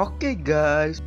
Oke guys,